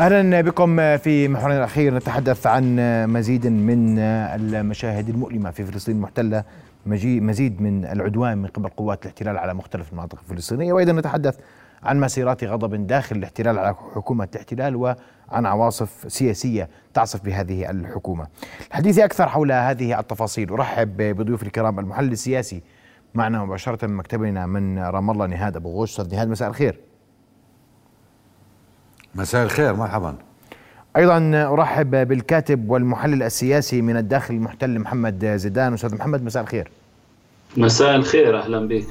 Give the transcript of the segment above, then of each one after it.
أهلا بكم في محورنا الأخير نتحدث عن مزيد من المشاهد المؤلمة في فلسطين المحتله مزيد من العدوان من قبل قوات الاحتلال على مختلف المناطق الفلسطينية وأيضا نتحدث عن مسيرات غضب داخل الاحتلال على حكومة الاحتلال وعن عواصف سياسية تعصف بهذه الحكومة. الحديث أكثر حول هذه التفاصيل أرحب بضيوف الكرام المحلل السياسي معنا مباشرة من مكتبنا من رام الله نهاد أبو غوش أستاذ نهاد مساء الخير. مساء الخير مرحبا. أيضا أرحب بالكاتب والمحلل السياسي من الداخل المحتل محمد زيدان. أستاذ محمد مساء الخير. مساء الخير أهلا بك.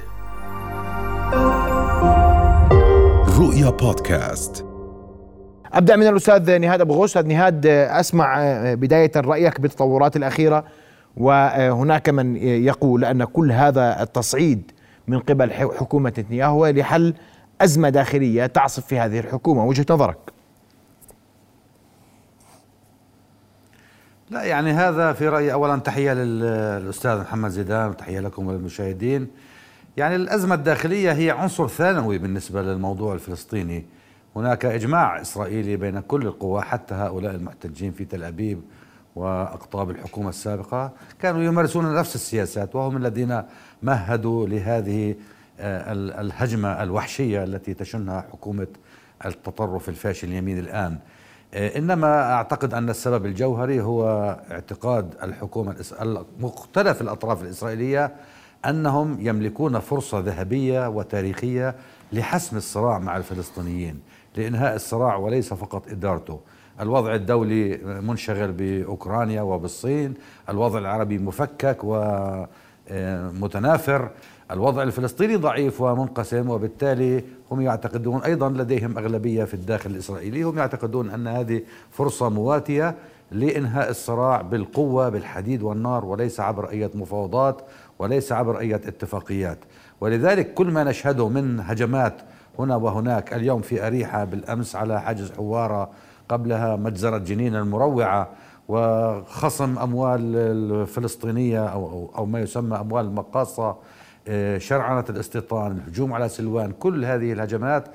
رؤيا بودكاست. أبدأ من الأستاذ نهاد أبو غوث. أستاذ نهاد أسمع بداية رأيك بالتطورات الأخيرة وهناك من يقول أن كل هذا التصعيد من قبل حكومة نتنياهو لحل أزمة داخلية تعصف في هذه الحكومة وجهة نظرك؟ لا يعني هذا في رأيي أولا تحية للأستاذ محمد زيدان وتحية لكم وللمشاهدين يعني الأزمة الداخلية هي عنصر ثانوي بالنسبة للموضوع الفلسطيني. هناك إجماع إسرائيلي بين كل القوى حتى هؤلاء المحتجين في تل أبيب وأقطاب الحكومة السابقة كانوا يمارسون نفس السياسات وهم الذين مهدوا لهذه الهجمة الوحشية التي تشنها حكومة التطرف الفاشل اليمين الآن. آه، إنما أعتقد أن السبب الجوهري هو اعتقاد الحكومة مختلف الأطراف الإسرائيلية أنهم يملكون فرصة ذهبية وتاريخية لحسم الصراع مع الفلسطينيين لإنهاء الصراع وليس فقط إدارته. الوضع الدولي منشغل بأوكرانيا وبالصين الوضع العربي مفكك ومتنافر الوضع الفلسطيني ضعيف ومنقسم وبالتالي هم يعتقدون أيضا لديهم أغلبية في الداخل الإسرائيلي. هم يعتقدون أن هذه فرصة مواتية لإنهاء الصراع بالقوة بالحديد والنار وليس عبر أي مفاوضات وليس عبر أي اتفاقيات. ولذلك كل ما نشهده من هجمات هنا وهناك اليوم في أريحة بالأمس على حجز حوارة قبلها مجزرة جنين المروعة وخصم أموال الفلسطينية أو أو ما يسمى أموال المقاصة شرعنة الاستيطان الهجوم على سلوان كل هذه الهجمات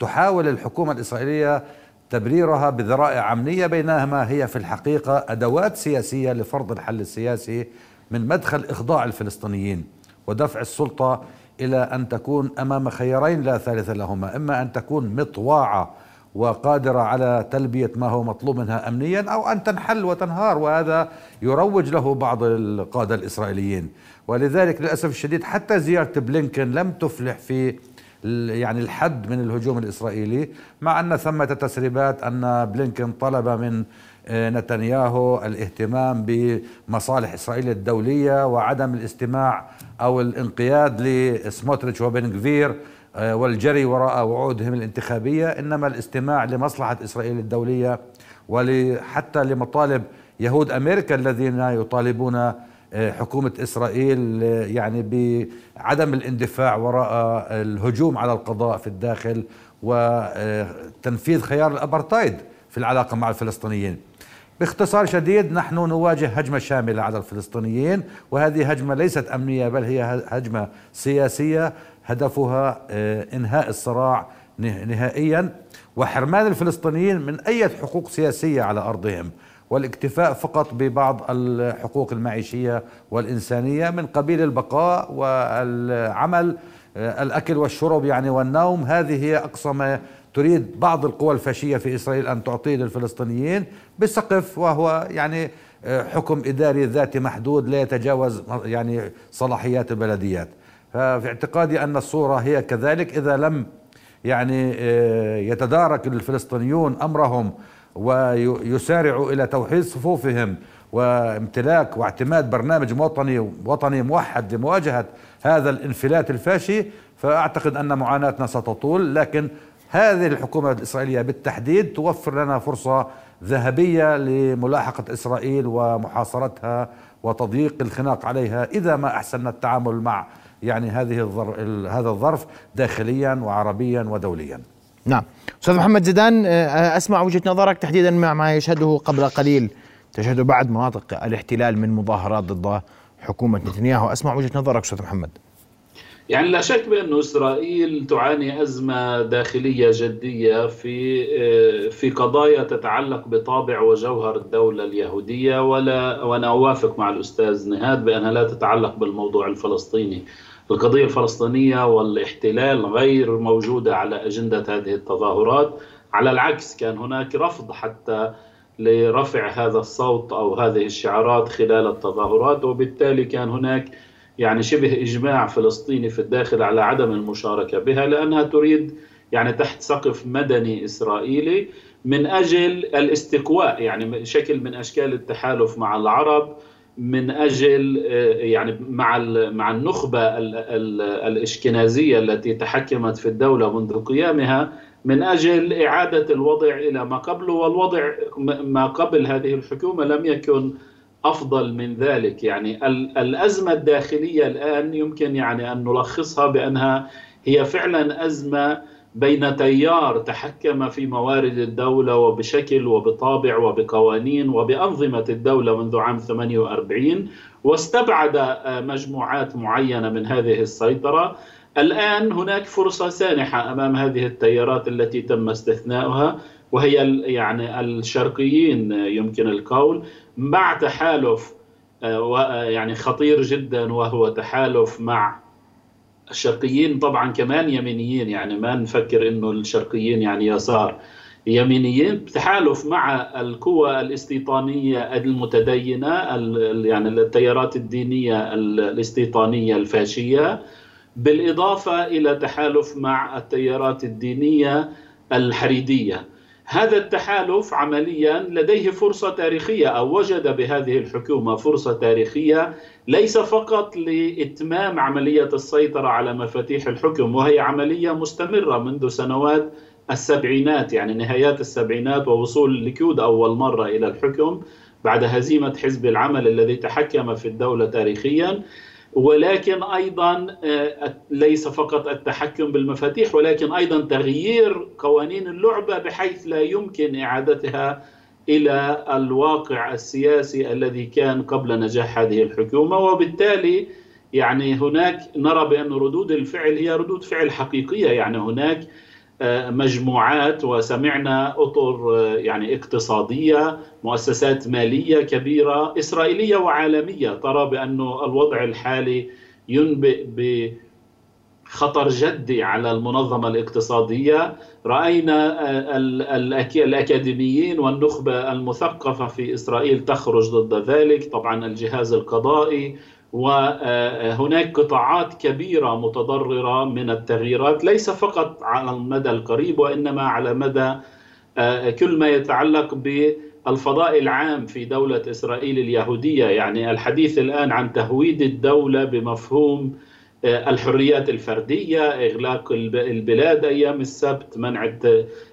تحاول الحكومة الإسرائيلية تبريرها بذرائع أمنية بينما هي في الحقيقة أدوات سياسية لفرض الحل السياسي من مدخل إخضاع الفلسطينيين ودفع السلطة إلى أن تكون أمام خيارين لا ثالث لهما إما أن تكون مطواعة وقادرة على تلبية ما هو مطلوب منها أمنيا أو أن تنحل وتنهار وهذا يروج له بعض القادة الإسرائيليين. ولذلك للأسف الشديد حتى زيارة بلينكن لم تفلح في يعني الحد من الهجوم الإسرائيلي مع أن ثمة تسريبات أن بلينكن طلب من نتنياهو الاهتمام بمصالح إسرائيل الدولية وعدم الاستماع أو الانقياد لسموتريتش وبن آه، والجري وراء وعودهم الانتخابية إنما الاستماع لمصلحة إسرائيل الدولية وحتى لمطالب يهود أمريكا الذين يطالبون آه، حكومة إسرائيل آه، يعني بعدم الاندفاع وراء الهجوم على القضاء في الداخل وتنفيذ خيار الأبرتايد في العلاقة مع الفلسطينيين. باختصار شديد نحن نواجه هجمة شاملة على الفلسطينيين وهذه هجمة ليست أمنية بل هي هجمة سياسية هدفها آه، إنهاء الصراع نهائيا. وحرمان الفلسطينيين من أي حقوق سياسية على أرضهم والاكتفاء فقط ببعض الحقوق المعيشية والإنسانية من قبيل البقاء والعمل آه، الأكل والشرب يعني والنوم. هذه هي أقصى ما تريد بعض القوى الفاشية في إسرائيل أن تعطيه للفلسطينيين بسقف وهو يعني آه، حكم إداري ذاتي محدود لا يتجاوز يعني صلاحيات البلديات. ففي اعتقادي أن الصورة هي كذلك. إذا لم يعني آه، يتدارك الفلسطينيون أمرهم ويسارعوا إلى توحيد صفوفهم وامتلاك واعتماد برنامج وطني وطني موحد لمواجهة هذا الانفلات الفاشي فأعتقد أن معاناتنا ستطول. لكن هذه الحكومة الإسرائيلية بالتحديد توفر لنا فرصة ذهبية لملاحقة إسرائيل ومحاصرتها وتضييق الخناق عليها إذا ما أحسننا التعامل مع يعني هذه الظرف هذا الظرف داخليا وعربيا ودوليا. نعم. أستاذ محمد زيدان آه، أسمع وجهة نظرك تحديدا مع ما يشهده قبل قليل تشهده بعد مناطق الاحتلال من مظاهرات ضد حكومة نتنياهو. أسمع وجهة نظرك أستاذ محمد. يعني لا شك بأن إسرائيل تعاني أزمة داخلية جدية في آه، في قضايا تتعلق بطابع وجوهر الدولة اليهودية ولا وأنا أوافق مع الأستاذ نهاد بأنها لا تتعلق بالموضوع الفلسطيني. القضية الفلسطينية والاحتلال غير موجودة على أجندة هذه التظاهرات. على العكس كان هناك رفض حتى لرفع هذا الصوت أو هذه الشعارات خلال التظاهرات وبالتالي كان هناك يعني شبه إجماع فلسطيني في الداخل على عدم المشاركة بها لأنها تريد يعني تحت سقف مدني إسرائيلي من أجل الاستقواء يعني شكل من أشكال التحالف مع العرب من أجل آه، يعني مع مع النخبة الإشكنازية التي تحكمت في الدولة منذ قيامها من أجل إعادة الوضع إلى ما قبله والوضع ما قبل هذه الحكومة لم يكن أفضل من ذلك. يعني الأزمة الداخلية الآن يمكن يعني أن نلخصها بأنها هي فعلا أزمة بين تيار تحكم في موارد الدولة وبشكل وبطابع وبقوانين وبأنظمة الدولة منذ عام 48 واستبعد مجموعات معينة من هذه السيطرة. الآن هناك فرصة سانحة أمام هذه التيارات التي تم استثناؤها وهي يعني الشرقيين يمكن القول. مع تحالف آه، آه، يعني خطير جدا وهو تحالف مع الشرقيين طبعا كمان يمينيين. يعني ما نفكر إنه الشرقيين يعني يسار. يمينيين تحالف مع القوى الاستيطانية المتدينة يعني التيارات الدينية الاستيطانية الفاشية بالإضافة إلى تحالف مع التيارات الدينية الحريدية. هذا التحالف عمليا لديه فرصة تاريخية أو وجد بهذه الحكومة فرصة تاريخية ليس فقط لإتمام عملية السيطرة على مفاتيح الحكم وهي عملية مستمرة منذ سنوات السبعينات يعني نهايات السبعينات ووصول الليكود أول مرة إلى الحكم بعد هزيمة حزب العمل الذي تحكم في الدولة تاريخيا. ولكن أيضا آه، ليس فقط التحكم بالمفاتيح ولكن أيضا تغيير قوانين اللعبة بحيث لا يمكن إعادتها إلى الواقع السياسي الذي كان قبل نجاح هذه الحكومة. وبالتالي يعني هناك نرى بأن ردود الفعل هي ردود فعل حقيقية. يعني هناك مجموعات وسمعنا أطر يعني اقتصادية مؤسسات مالية كبيرة إسرائيلية وعالمية. ترى بأن الوضع الحالي ينبئ بخطر جدي على المنظمة الاقتصادية. رأينا الأكاديميين والنخبة المثقفة في إسرائيل تخرج ضد ذلك. طبعا الجهاز القضائي وهناك قطاعات كبيرة متضررة من التغييرات ليس فقط على المدى القريب وإنما على مدى آه، كل ما يتعلق بالفضاء العام في دولة إسرائيل اليهودية. يعني الحديث الآن عن تهويد الدولة بمفهوم آه، الحريات الفردية إغلاق البلاد أيام السبت منع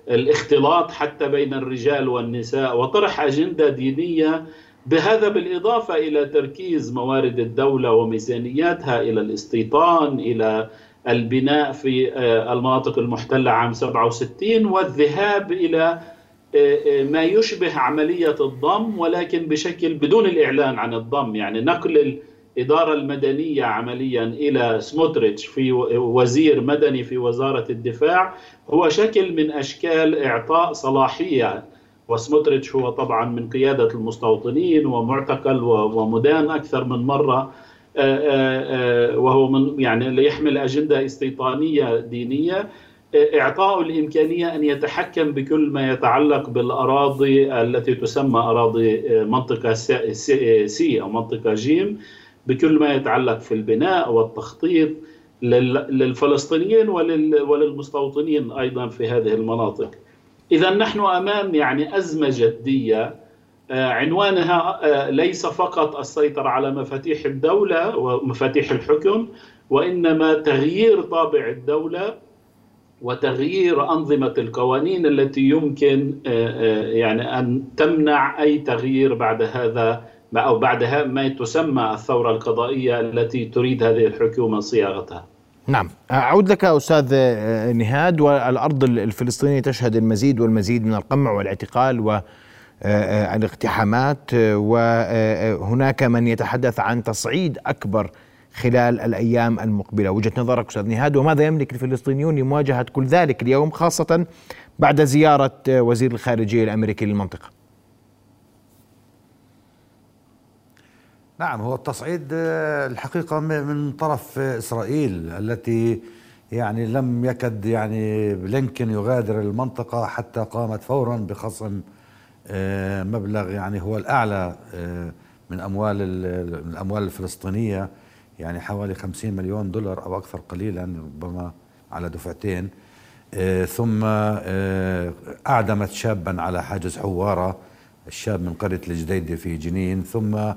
الاختلاط حتى بين الرجال والنساء وطرح أجندة دينية بهذا بالإضافة إلى تركيز موارد الدولة وميزانياتها إلى الاستيطان إلى البناء في آه، المناطق المحتلة عام 67 والذهاب إلى آه، آه، ما يشبه عملية الضم ولكن بشكل بدون الإعلان عن الضم يعني نقل الإدارة المدنية عمليا إلى سموتريتش في وزير مدني في وزارة الدفاع هو شكل من أشكال إعطاء صلاحية وسموتريتش هو طبعا من قيادة المستوطنين ومعتقل ومدان أكثر من مرة آه، آه، آه، وهو من يعني ليحمل أجندة استيطانية دينية. إعطاء الإمكانية أن يتحكم بكل ما يتعلق بالأراضي التي تسمى أراضي منطقة سي أو منطقة جيم بكل ما يتعلق في البناء والتخطيط للفلسطينيين وللمستوطنين أيضا في هذه المناطق. إذا نحن أمام يعني أزمة جدية آه، عنوانها آه، ليس فقط السيطرة على مفاتيح الدولة ومفاتيح الحكم وإنما تغيير طابع الدولة وتغيير أنظمة القوانين التي يمكن آه، يعني أن تمنع أي تغيير بعد هذا أو بعد ما تسمى الثورة القضائية التي تريد هذه الحكومة صياغتها. نعم. أعود لك أستاذ نهاد والأرض الفلسطينية تشهد المزيد والمزيد من القمع والاعتقال والاقتحامات وهناك من يتحدث عن تصعيد أكبر خلال الأيام المقبلة. وجهة نظرك أستاذ نهاد وماذا يملك الفلسطينيون لمواجهة كل ذلك اليوم خاصة بعد زيارة وزير الخارجية الأمريكي للمنطقة؟ نعم هو التصعيد الحقيقة من طرف إسرائيل التي يعني لم يكد يعني بلينكن يغادر المنطقة حتى قامت فورا بخصم آه، مبلغ يعني هو الأعلى آه، من أموال من الأموال الفلسطينية يعني حوالي 50 مليون دولار أو أكثر قليلا ربما على دفعتين. آه، ثم أعدمت شابا على حاجز حوارة الشاب من قرية الجديده في جنين. ثم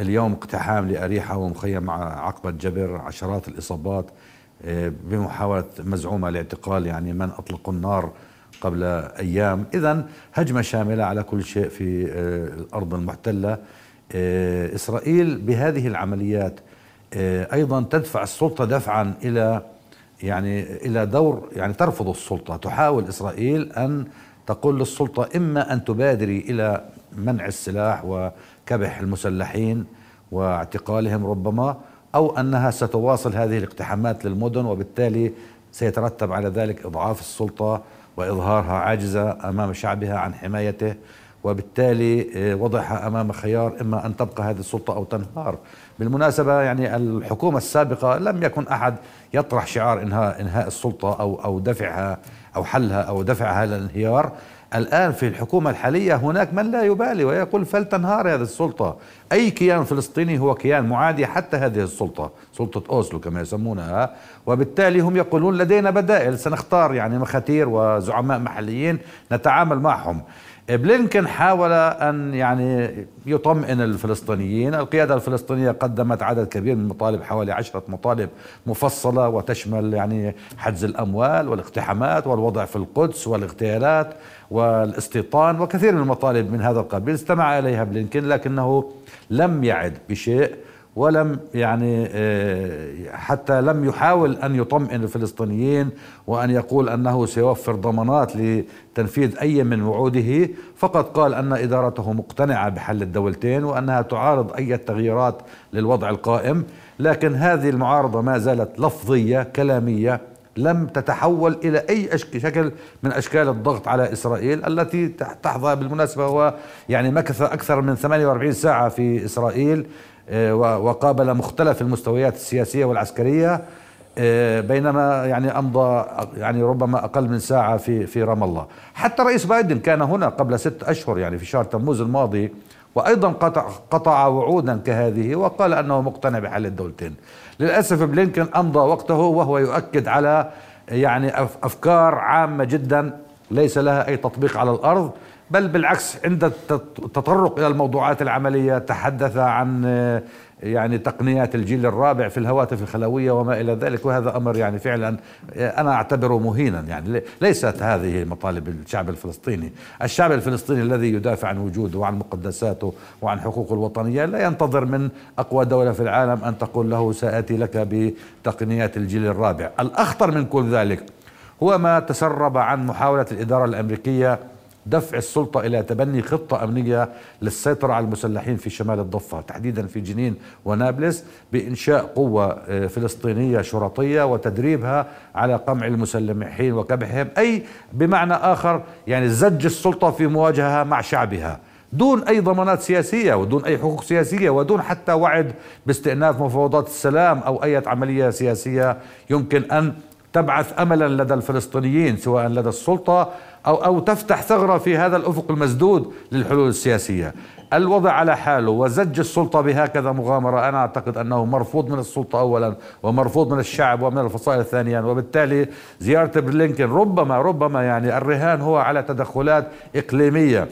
اليوم اقتحام لأريحة ومخيم عقبة جبر عشرات الإصابات بمحاولة مزعومة لاعتقال يعني من اطلقوا النار قبل أيام. إذا هجمة شاملة على كل شيء في آه، الأرض المحتلة. آه، إسرائيل بهذه العمليات آه، أيضا تدفع السلطة دفعا إلى يعني إلى دور يعني ترفض السلطة. تحاول إسرائيل أن تقول للسلطة إما أن تبادري إلى منع السلاح وكبح المسلحين واعتقالهم ربما أو أنها ستواصل هذه الاقتحامات للمدن وبالتالي سيترتب على ذلك إضعاف السلطة وإظهارها عاجزة أمام شعبها عن حمايته. وبالتالي آه، وضعها أمام خيار إما أن تبقى هذه السلطة أو تنهار. بالمناسبة يعني الحكومة السابقة لم يكن أحد يطرح شعار انهاء إنهاء السلطة أو أو دفعها أو حلها أو دفعها للانهيار الآن في الحكومة الحالية هناك من لا يبالي ويقول فلتنهار هذه السلطة. أي كيان فلسطيني هو كيان معادي حتى هذه السلطة سلطة أوسلو كما يسمونها. وبالتالي هم يقولون لدينا بدائل. سنختار يعني مخاتير وزعماء محليين نتعامل معهم. بلينكن حاول أن يعني يطمئن الفلسطينيين، القيادة الفلسطينية قدمت عدد كبير من المطالب حوالي عشرة مطالب مفصلة وتشمل يعني حجز الأموال والاقتحامات والوضع في القدس والاغتيالات والاستيطان وكثير من المطالب من هذا القبيل استمع إليها بلينكن لكنه لم يعد بشيء. ولم يعني آه، حتى لم يحاول أن يطمئن الفلسطينيين وأن يقول أنه سيوفر ضمانات لتنفيذ أي من وعوده فقط قال أن إدارته مقتنعة بحل الدولتين وأنها تعارض أي تغييرات للوضع القائم. لكن هذه المعارضة ما زالت لفظية كلامية لم تتحول إلى أي شكل من أشكال الضغط على إسرائيل التي تحظى بالمناسبة هو يعني مكث أكثر من 48 ساعة في إسرائيل. وقابل مختلف المستويات السياسية والعسكرية آه، بينما يعني أمضى يعني ربما أقل من ساعة في في رام الله. حتى رئيس بايدن كان هنا قبل ست أشهر يعني في شهر تموز الماضي وأيضا قطع قطع وعودا كهذه وقال أنه مقتنع بحل الدولتين. للأسف بلينكن أمضى وقته وهو يؤكد على يعني أفكار عامة جدا ليس لها أي تطبيق على الأرض. بل بالعكس عند التطرق إلى الموضوعات العملية تحدث عن يعني تقنيات الجيل الرابع في الهواتف الخلوية وما إلى ذلك وهذا أمر يعني فعلا أنا أعتبره مهينا. يعني ليست هذه مطالب الشعب الفلسطيني، الشعب الفلسطيني الذي يدافع عن وجوده وعن مقدساته وعن حقوقه الوطنية لا ينتظر من أقوى دولة في العالم أن تقول له سآتي لك بتقنيات الجيل الرابع، الأخطر من كل ذلك هو ما تسرب عن محاولة الإدارة الأمريكية دفع السلطة إلى تبني خطة أمنية للسيطرة على المسلحين في شمال الضفة تحديدا في جنين ونابلس بإنشاء قوة آه، فلسطينية شرطية وتدريبها على قمع المسلحين وكبحهم أي بمعنى آخر يعني زج السلطة في مواجهة مع شعبها دون أي ضمانات سياسية ودون أي حقوق سياسية ودون حتى وعد باستئناف مفاوضات السلام أو أي عملية سياسية يمكن أن تبعث املا لدى الفلسطينيين سواء لدى السلطة أو أو تفتح ثغرة في هذا الأفق المسدود للحلول السياسية. الوضع على حاله وزج السلطة بهكذا مغامرة. أنا أعتقد أنه مرفوض من السلطة اولا ومرفوض من الشعب ومن الفصائل ثانيا وبالتالي زيارة بلينكن ربما ربما يعني الرهان هو على تدخلات إقليمية.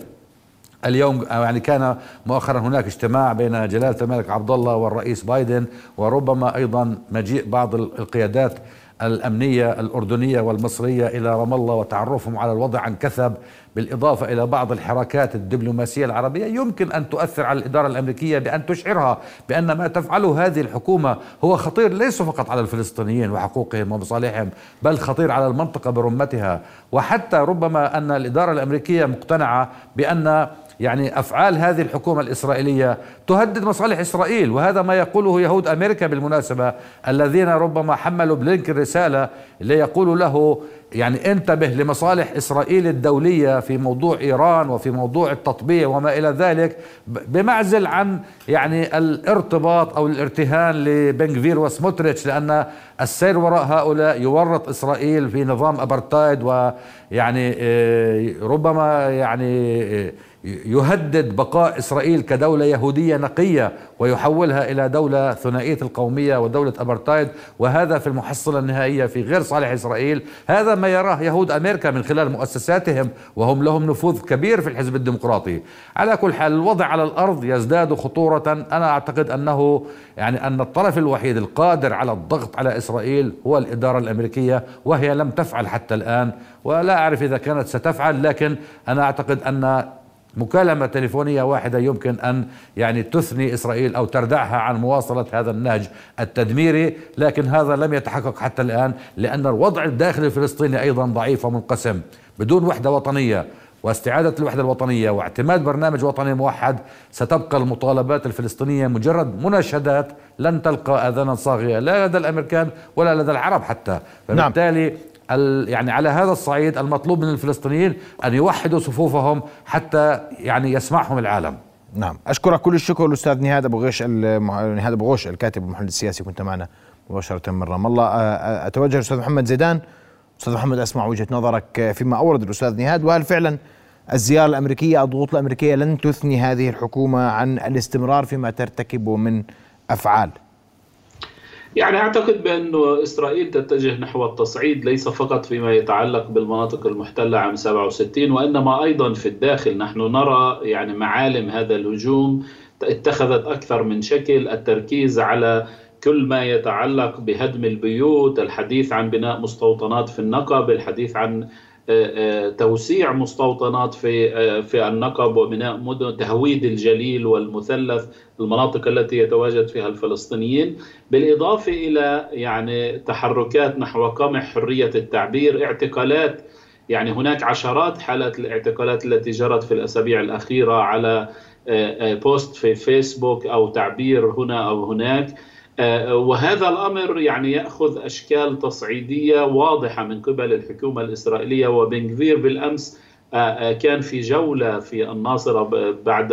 اليوم يعني كان مؤخرا هناك اجتماع بين جلالة الملك عبد الله والرئيس بايدن وربما أيضا مجيء بعض القيادات الأمنية الأردنية والمصرية إلى رام الله وتعرفهم على الوضع عن كثب بالإضافة إلى بعض الحركات الدبلوماسية العربية يمكن أن تؤثر على الإدارة الأمريكية بأن تشعرها بأن ما تفعله هذه الحكومة هو خطير ليس فقط على الفلسطينيين وحقوقهم ومصالحهم بل خطير على المنطقة برمتها. وحتى ربما أن الإدارة الأمريكية مقتنعة بأن يعني أفعال هذه الحكومة الإسرائيلية تهدد مصالح إسرائيل وهذا ما يقوله يهود أمريكا بالمناسبة الذين ربما حملوا بلينكن رساله ليقولوا له يعني انتبه لمصالح إسرائيل الدولية في موضوع إيران وفي موضوع التطبيع وما إلى ذلك بمعزل عن يعني الارتباط أو الارتهان لبنغفير وسموتريتش لأن السير وراء هؤلاء يورط إسرائيل في نظام أبرتايد ويعني آه، ربما يعني آه، يهدد بقاء إسرائيل كدولة يهودية نقية ويحولها إلى دولة ثنائية القومية ودولة أبرتايد وهذا في المحصلة النهائية في غير صالح إسرائيل. هذا ما يراه يهود أمريكا من خلال مؤسساتهم وهم لهم نفوذ كبير في الحزب الديمقراطي. على كل حال الوضع على الأرض يزداد خطورة. أنا أعتقد أنه يعني أن الطرف الوحيد القادر على الضغط على إسرائيل هو الإدارة الأمريكية وهي لم تفعل حتى الآن. ولا أعرف إذا كانت ستفعل لكن أنا أعتقد أن مكالمة تليفونية واحدة يمكن أن يعني تثني إسرائيل أو تردعها عن مواصلة هذا النهج التدميري لكن هذا لم يتحقق حتى الآن لأن الوضع الداخلي الفلسطيني أيضا ضعيف ومنقسم بدون وحدة وطنية واستعادة الوحدة الوطنية واعتماد برنامج وطني موحد ستبقى المطالبات الفلسطينية مجرد مناشدات لن تلقى آذانا صاغية لا لدى الأمريكان ولا لدى العرب حتى نعم. فبالتالي نعم. يعني على هذا الصعيد المطلوب من الفلسطينيين أن يوحدوا صفوفهم حتى يعني يسمعهم العالم. نعم. أشكرك كل الشكر الأستاذ نهاد أبو غيش نهاد أبو غوش الكاتب المحلل السياسي كنت معنا مباشرة من رام الله. أتوجه الأستاذ محمد زيدان. أستاذ محمد أسمع وجهة نظرك فيما أورد الأستاذ نهاد. وهل فعلا الزيارة الأمريكية الضغوط الأمريكية لن تثني هذه الحكومة عن الاستمرار فيما ترتكبه من أفعال؟ يعني أعتقد بأنه إسرائيل تتجه نحو التصعيد ليس فقط فيما يتعلق بالمناطق المحتلة عام 67 وإنما أيضا في الداخل. نحن نرى يعني معالم هذا الهجوم اتخذت أكثر من شكل. التركيز على كل ما يتعلق بهدم البيوت الحديث عن بناء مستوطنات في النقب الحديث عن توسيع مستوطنات في في النقب وبناء مدن تهويد الجليل والمثلث المناطق التي يتواجد فيها الفلسطينيين بالإضافة إلى يعني تحركات نحو قمع حرية التعبير اعتقالات يعني هناك عشرات حالات الاعتقالات التي جرت في الأسابيع الأخيرة على بوست في فيسبوك أو تعبير هنا أو هناك. آه، وهذا الأمر يعني يأخذ أشكال تصعيدية واضحة من قبل الحكومة الإسرائيلية وبنغفير بالأمس آه، آه، كان في جولة في الناصرة بعد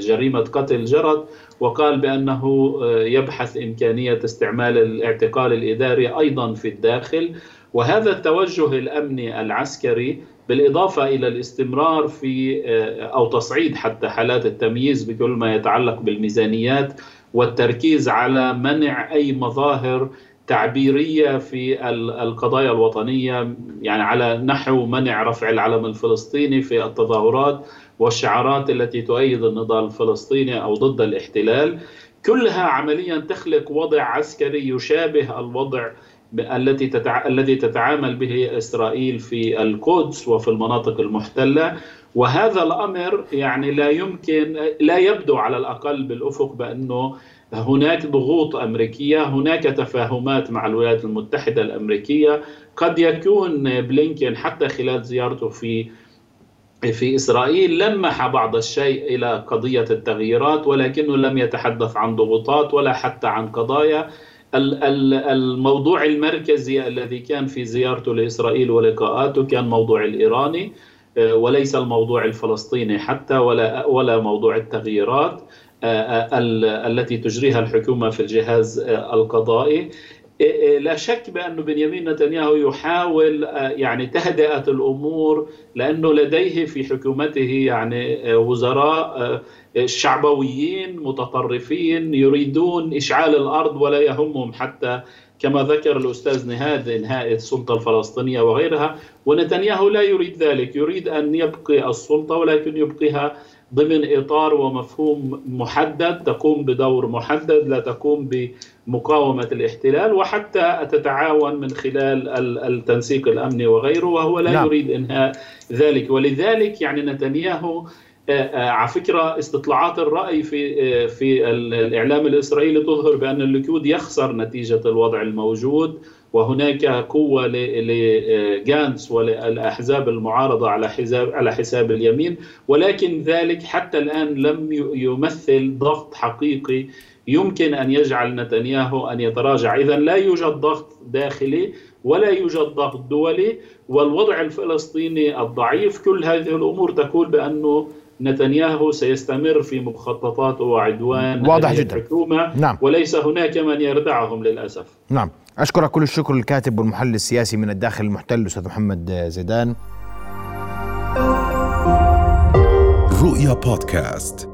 جريمة قتل جرت وقال بأنه يبحث إمكانية استعمال الاعتقال الإداري أيضا في الداخل. وهذا التوجه الأمني العسكري بالإضافة إلى الاستمرار في أو تصعيد حتى حالات التمييز بكل ما يتعلق بالميزانيات والتركيز على منع أي مظاهر تعبيرية في القضايا الوطنية يعني على نحو منع رفع العلم الفلسطيني في التظاهرات والشعارات التي تؤيد النضال الفلسطيني أو ضد الاحتلال. كلها عمليا تخلق وضع عسكري يشابه الوضع التي تتع... الذي تتعامل به إسرائيل في القدس وفي المناطق المحتلة. وهذا الأمر يعني لا يمكن لا يبدو على الأقل بالأفق بأنه هناك ضغوط أمريكية، هناك تفاهمات مع الولايات المتحدة الأمريكية، قد يكون بلينكين حتى خلال زيارته في في إسرائيل لمح بعض الشيء إلى قضية التغييرات ولكنه لم يتحدث عن ضغوطات ولا حتى عن قضايا. الموضوع المركزي الذي كان في زيارته لإسرائيل ولقاءاته كان موضوع الإيراني. وليس الموضوع الفلسطيني حتى ولا ولا موضوع التغييرات آه، آه، التي تجريها الحكومة في الجهاز القضائي. لا شك بأن بنيامين نتنياهو يحاول يعني تهدئة الأمور لأنه لديه في حكومته يعني وزراء شعبويين متطرفين يريدون إشعال الأرض ولا يهمهم حتى كما ذكر الأستاذ نهاد إنهاء السلطة الفلسطينية وغيرها ونتنياهو لا يريد ذلك يريد أن يبقي السلطة ولكن يبقيها ضمن إطار ومفهوم محدد تقوم بدور محدد لا تقوم بمقاومة الاحتلال وحتى تتعاون من خلال التنسيق الأمني وغيره وهو لا نعم. يريد إنهاء ذلك ولذلك يعني نتنياهو على فكرة استطلاعات الرأي في آه، في الإعلام الإسرائيلي تظهر بأن الليكود يخسر نتيجة الوضع الموجود وهناك قوة لجانس والأحزاب المعارضة على حساب على حساب اليمين ولكن ذلك حتى الآن لم يمثل ضغط حقيقي يمكن أن يجعل نتنياهو أن يتراجع. إذا لا يوجد ضغط داخلي ولا يوجد ضغط دولي والوضع الفلسطيني الضعيف كل هذه الأمور تقول بأنه نتنياهو سيستمر في مخططاته وعدوان واضح جدا. الحكومة. نعم. وليس هناك من يردعهم للأسف. نعم. أشكرك كل الشكر الكاتب والمحلل السياسي من الداخل المحتل أستاذ محمد زيدان. رؤيا بودكاست.